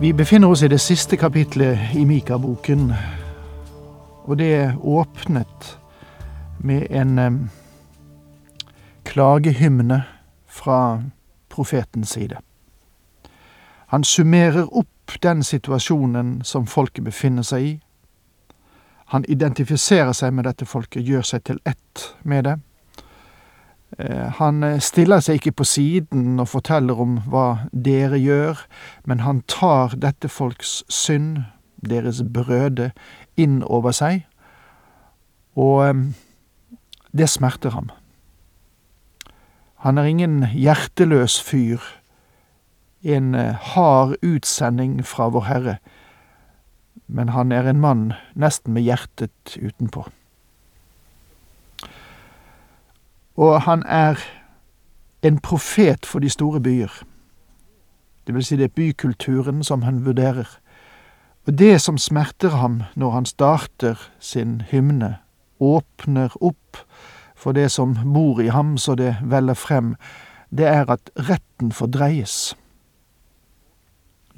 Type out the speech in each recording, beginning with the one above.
Vi befinner oss i det siste kapitlet i Mika-boken, og det er åpnet med en eh, klagehymne fra profetens side. Han summerer opp den situasjonen som folket befinner seg i. Han identifiserer seg med dette folket, gjør seg til ett med det. Eh, han eh, stiller seg ikke på siden og forteller om hva dere gjør, men han tar dette folks synd, deres brøde, inn over seg, og eh, det smerter ham. Han er ingen hjerteløs fyr, en hard utsending fra Vår Herre, men han er en mann nesten med hjertet utenpå. Og han er en profet for de store byer. Det vil si det er bykulturen som han vurderer. Og det som smerter ham når han starter sin hymne, åpner opp for det som bor i ham så det veller frem, det er at retten fordreies.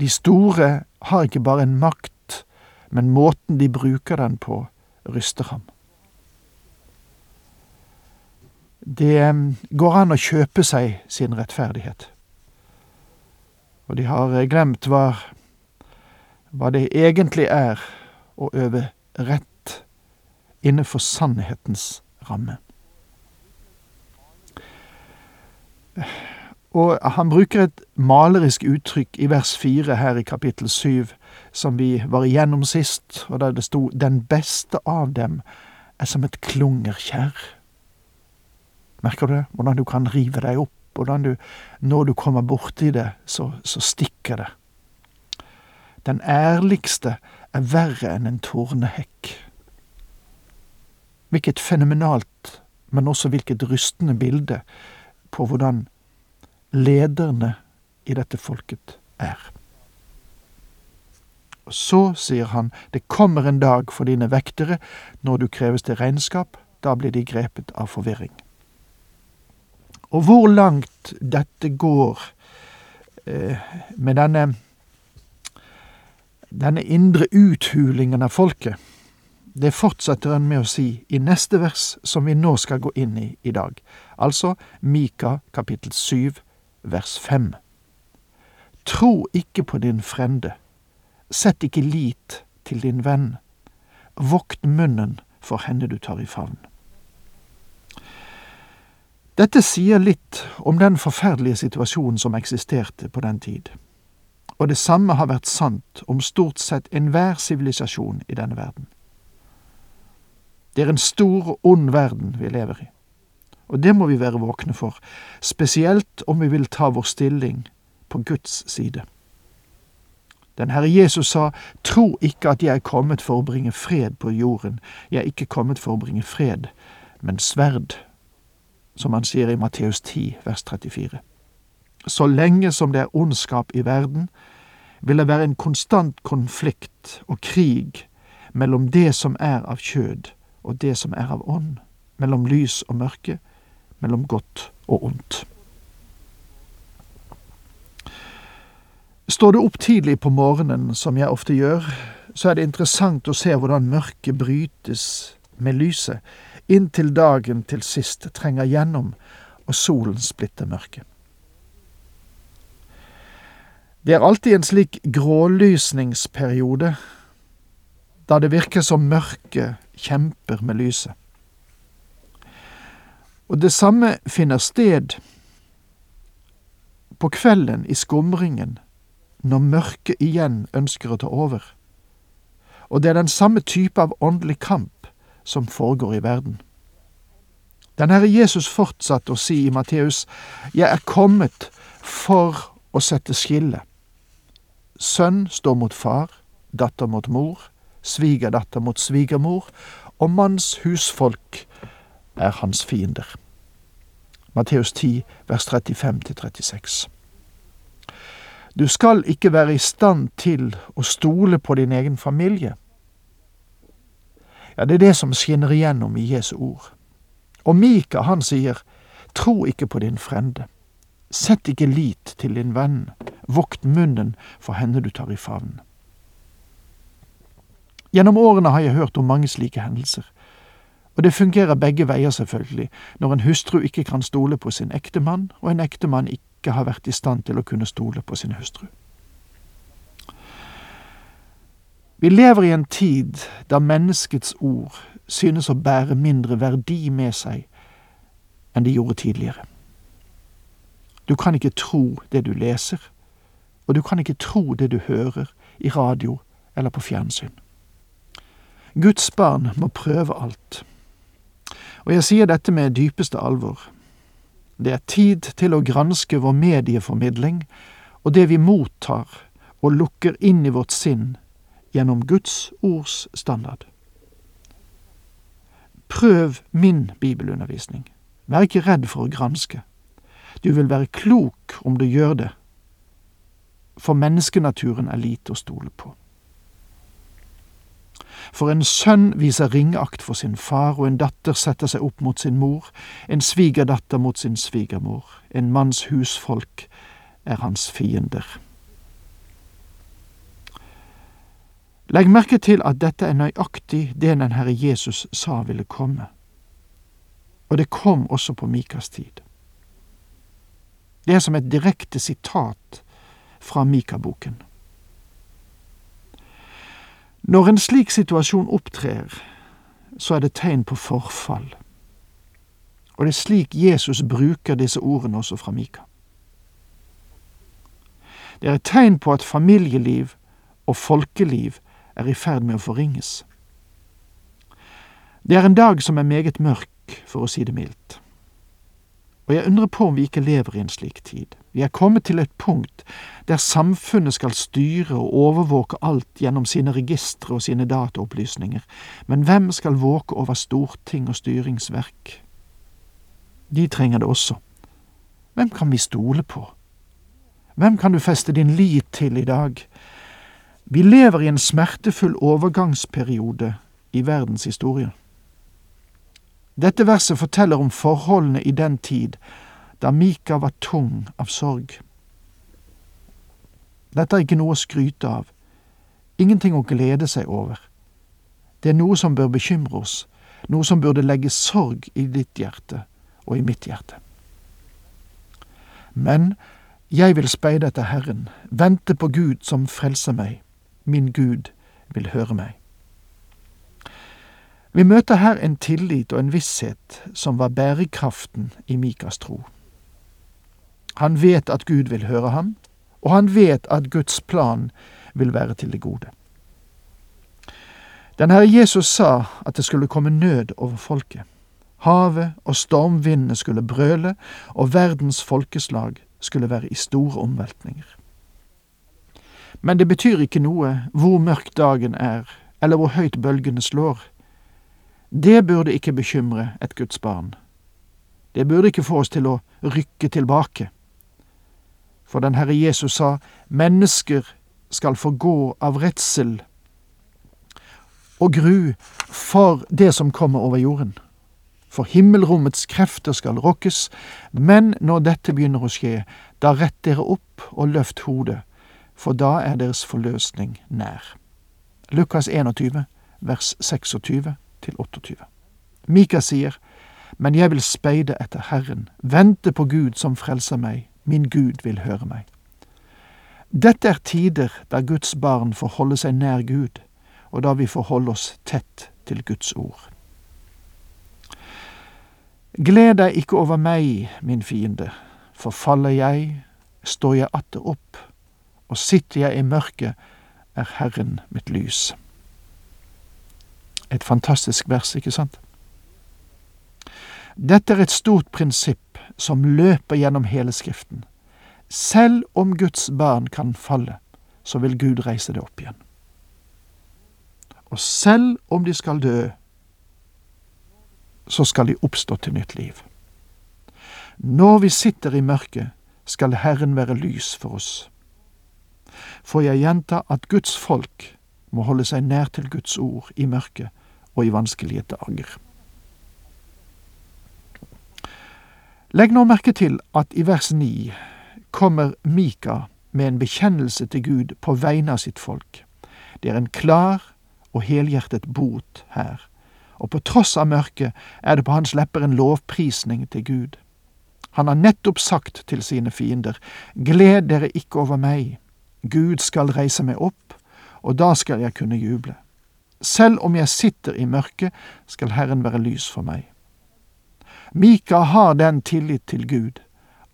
De store har ikke bare en makt, men måten de bruker den på, ryster ham. Det går an å kjøpe seg sin rettferdighet. Og de har glemt hva, hva det egentlig er å øve rett innenfor sannhetens ramme. Og han bruker et malerisk uttrykk i vers fire her i kapittel syv, som vi var igjennom sist, og der det sto 'Den beste av dem er som et klungerkjerr'. Merker du det? Hvordan du kan rive deg opp. Hvordan du, når du kommer borti det, så, så stikker det. Den ærligste er verre enn en tornehekk. Hvilket fenomenalt, men også hvilket rystende bilde på hvordan lederne i dette folket er. Og så, sier han, det kommer en dag for dine vektere, når du kreves til regnskap, da blir de grepet av forvirring. Og hvor langt dette går eh, med denne denne indre uthulingen av folket, det fortsetter han med å si i neste vers, som vi nå skal gå inn i i dag, altså Mika kapittel 7 vers 5. Tro ikke på din frende, sett ikke lit til din venn, vokt munnen for henne du tar i favn. Dette sier litt om den forferdelige situasjonen som eksisterte på den tid, og det samme har vært sant om stort sett enhver sivilisasjon i denne verden. Det er en stor og ond verden vi lever i, og det må vi være våkne for, spesielt om vi vil ta vår stilling på Guds side. Den Herre Jesus sa, Tro ikke at jeg er kommet for å bringe fred på jorden, jeg er ikke kommet for å bringe fred, men sverd som han sier i Matteus 10, vers 34. Så lenge som det er ondskap i verden, vil det være en konstant konflikt og krig mellom det som er av kjød, og det som er av ånd, mellom lys og mørke, mellom godt og ondt. Står du opp tidlig på morgenen, som jeg ofte gjør, så er det interessant å se hvordan mørket brytes med lyset inntil dagen til sist trenger gjennom og solen splitter mørket. Det er alltid en slik grålysningsperiode, da det virker som mørket kjemper med lyset. Og det samme finner sted på kvelden i skumringen, når mørket igjen ønsker å ta over. Og det er den samme type av åndelig kamp som foregår i verden. Den Herre Jesus fortsatte å si i Matteus, Jeg er kommet for å sette skille. sønn står mot far, datter mot mor, svigerdatter mot svigermor, og manns husfolk er hans fiender. Matteus 10, vers 35-36. Du skal ikke være i stand til å stole på din egen familie. Ja, det er det som skinner igjennom i Jesu ord. Og Mika, han sier, tro ikke på din frende. Sett ikke lit til din venn. Vokt munnen for henne du tar i favn. Gjennom årene har jeg hørt om mange slike hendelser. Og det fungerer begge veier, selvfølgelig, når en hustru ikke kan stole på sin ektemann, og en ektemann ikke har vært i stand til å kunne stole på sin hustru. Vi lever i en tid da menneskets ord synes å bære mindre verdi med seg enn de gjorde tidligere. Du kan ikke tro det du leser, og du kan ikke tro det du hører i radio eller på fjernsyn. Guds barn må prøve alt. Og jeg sier dette med dypeste alvor. Det er tid til å granske vår medieformidling og det vi mottar og lukker inn i vårt sinn gjennom Guds ords standard. Prøv min bibelundervisning. Vær ikke redd for å granske. Du vil være klok om du gjør det, for menneskenaturen er lite å stole på. For en sønn viser ringeakt for sin far, og en datter setter seg opp mot sin mor, en svigerdatter mot sin svigermor, en manns husfolk er hans fiender. Legg merke til at dette er nøyaktig det den Herre Jesus sa ville komme. Og det kom også på Mikas tid. Det er som et direkte sitat fra Mika-boken. Når en slik situasjon opptrer, så er det tegn på forfall. Og det er slik Jesus bruker disse ordene også fra Mika. Det er et tegn på at familieliv og folkeliv er i ferd med å forringes. Det er en dag som er meget mørk, for å si det mildt. Og jeg undrer på om vi ikke lever i en slik tid. Vi er kommet til et punkt der samfunnet skal styre og overvåke alt gjennom sine registre og sine dataopplysninger, men hvem skal våke over storting og styringsverk? De trenger det også. Hvem kan vi stole på? Hvem kan du feste din lit til i dag? Vi lever i en smertefull overgangsperiode i verdenshistorien. Dette verset forteller om forholdene i den tid da Mika var tung av sorg. Dette er ikke noe å skryte av, ingenting å glede seg over. Det er noe som bør bekymre oss, noe som burde legge sorg i ditt hjerte og i mitt hjerte. Men jeg vil speide etter Herren, vente på Gud som frelser meg, min Gud vil høre meg. Vi møter her en tillit og en visshet som var bærekraften i Mikas tro. Han vet at Gud vil høre ham, og han vet at Guds plan vil være til det gode. Den Herre Jesus sa at det skulle komme nød over folket. Havet og stormvindene skulle brøle, og verdens folkeslag skulle være i store omveltninger. Men det betyr ikke noe hvor mørk dagen er, eller hvor høyt bølgene slår. Det burde ikke bekymre et Guds barn. Det burde ikke få oss til å rykke tilbake. For den Herre Jesus sa, mennesker skal få gå av redsel og gru for det som kommer over jorden. For himmelrommets krefter skal rokkes, men når dette begynner å skje, da rett dere opp og løft hodet, for da er deres forløsning nær. Lukas 21, vers 26 til 28. Mika sier, Men jeg vil speide etter Herren, vente på Gud som frelser meg, min Gud vil høre meg. Dette er tider der Guds barn får holde seg nær Gud, og da vi får holde oss tett til Guds ord. Gled deg ikke over meg, min fiende, for faller jeg, står jeg atter opp, og sitter jeg i mørket, er Herren mitt lys. Et fantastisk vers, ikke sant? Dette er et stort prinsipp som løper gjennom hele Skriften. Selv om Guds barn kan falle, så vil Gud reise det opp igjen. Og selv om de skal dø, så skal de oppstå til nytt liv. Når vi sitter i mørket, skal Herren være lys for oss. For jeg gjenta at Guds folk må holde seg nær til Guds ord i mørket og i vanskelige dager. Legg nå merke til at i vers 9 kommer Mika med en bekjennelse til Gud på vegne av sitt folk. Det er en klar og helhjertet bot her, og på tross av mørket er det på hans lepper en lovprisning til Gud. Han har nettopp sagt til sine fiender, Gled dere ikke over meg, Gud skal reise meg opp, og da skal jeg kunne juble. Selv om jeg sitter i mørket, skal Herren være lys for meg. Mika har den tillit til Gud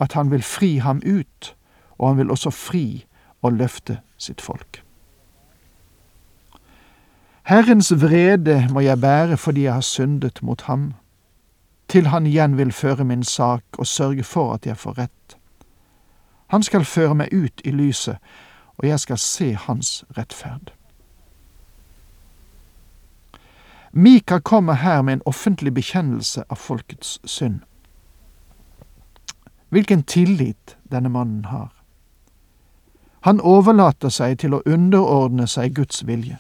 at han vil fri ham ut, og han vil også fri og løfte sitt folk. Herrens vrede må jeg bære fordi jeg har syndet mot ham, til han igjen vil føre min sak og sørge for at jeg får rett. Han skal føre meg ut i lyset, og jeg skal se hans rettferd. Mika kommer her med en offentlig bekjennelse av folkets synd. Hvilken tillit denne mannen har. Han overlater seg til å underordne seg Guds vilje.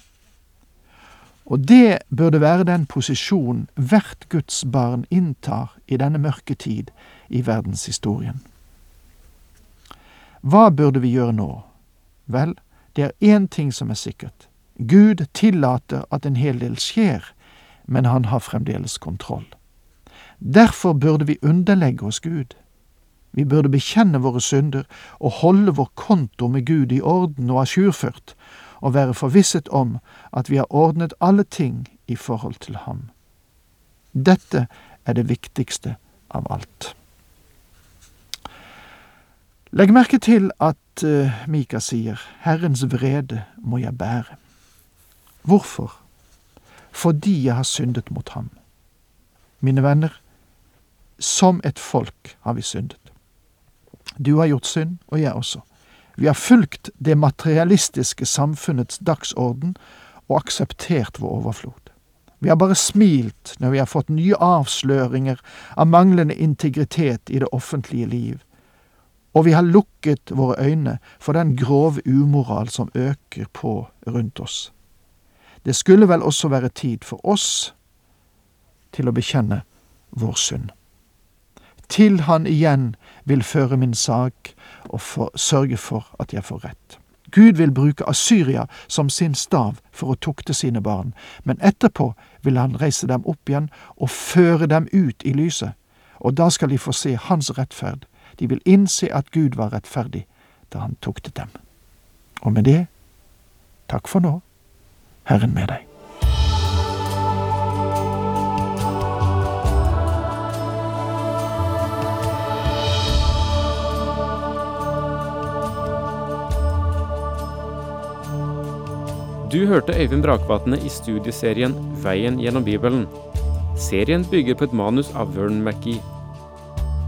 Og det burde være den posisjon hvert Guds barn inntar i denne mørke tid i verdenshistorien. Hva burde vi gjøre nå? Vel, det er én ting som er sikkert. Gud tillater at en hel del skjer, men han har fremdeles kontroll. Derfor burde vi underlegge oss Gud. Vi burde bekjenne våre synder og holde vår konto med Gud i orden og ajourført, og være forvisset om at vi har ordnet alle ting i forhold til ham. Dette er det viktigste av alt. Legg merke til at uh, Mika sier Herrens vrede må jeg bære. Hvorfor? Fordi jeg har syndet mot ham. Mine venner, som et folk har vi syndet. Du har gjort synd, og jeg også. Vi har fulgt det materialistiske samfunnets dagsorden og akseptert vår overflod. Vi har bare smilt når vi har fått nye avsløringer av manglende integritet i det offentlige liv, og vi har lukket våre øyne for den grove umoral som øker på rundt oss. Det skulle vel også være tid for oss til å bekjenne vår synd. Til han igjen vil føre min sak og for, sørge for at jeg får rett. Gud vil bruke Asyria som sin stav for å tukte sine barn, men etterpå vil han reise dem opp igjen og føre dem ut i lyset, og da skal de få se hans rettferd de vil innse at Gud var rettferdig da han tuktet dem. Og med det, takk for nå, Herren med deg. Du hørte Øyvind Brakvatne i studieserien Veien gjennom Bibelen. Serien bygger på et manus av Vern McGee.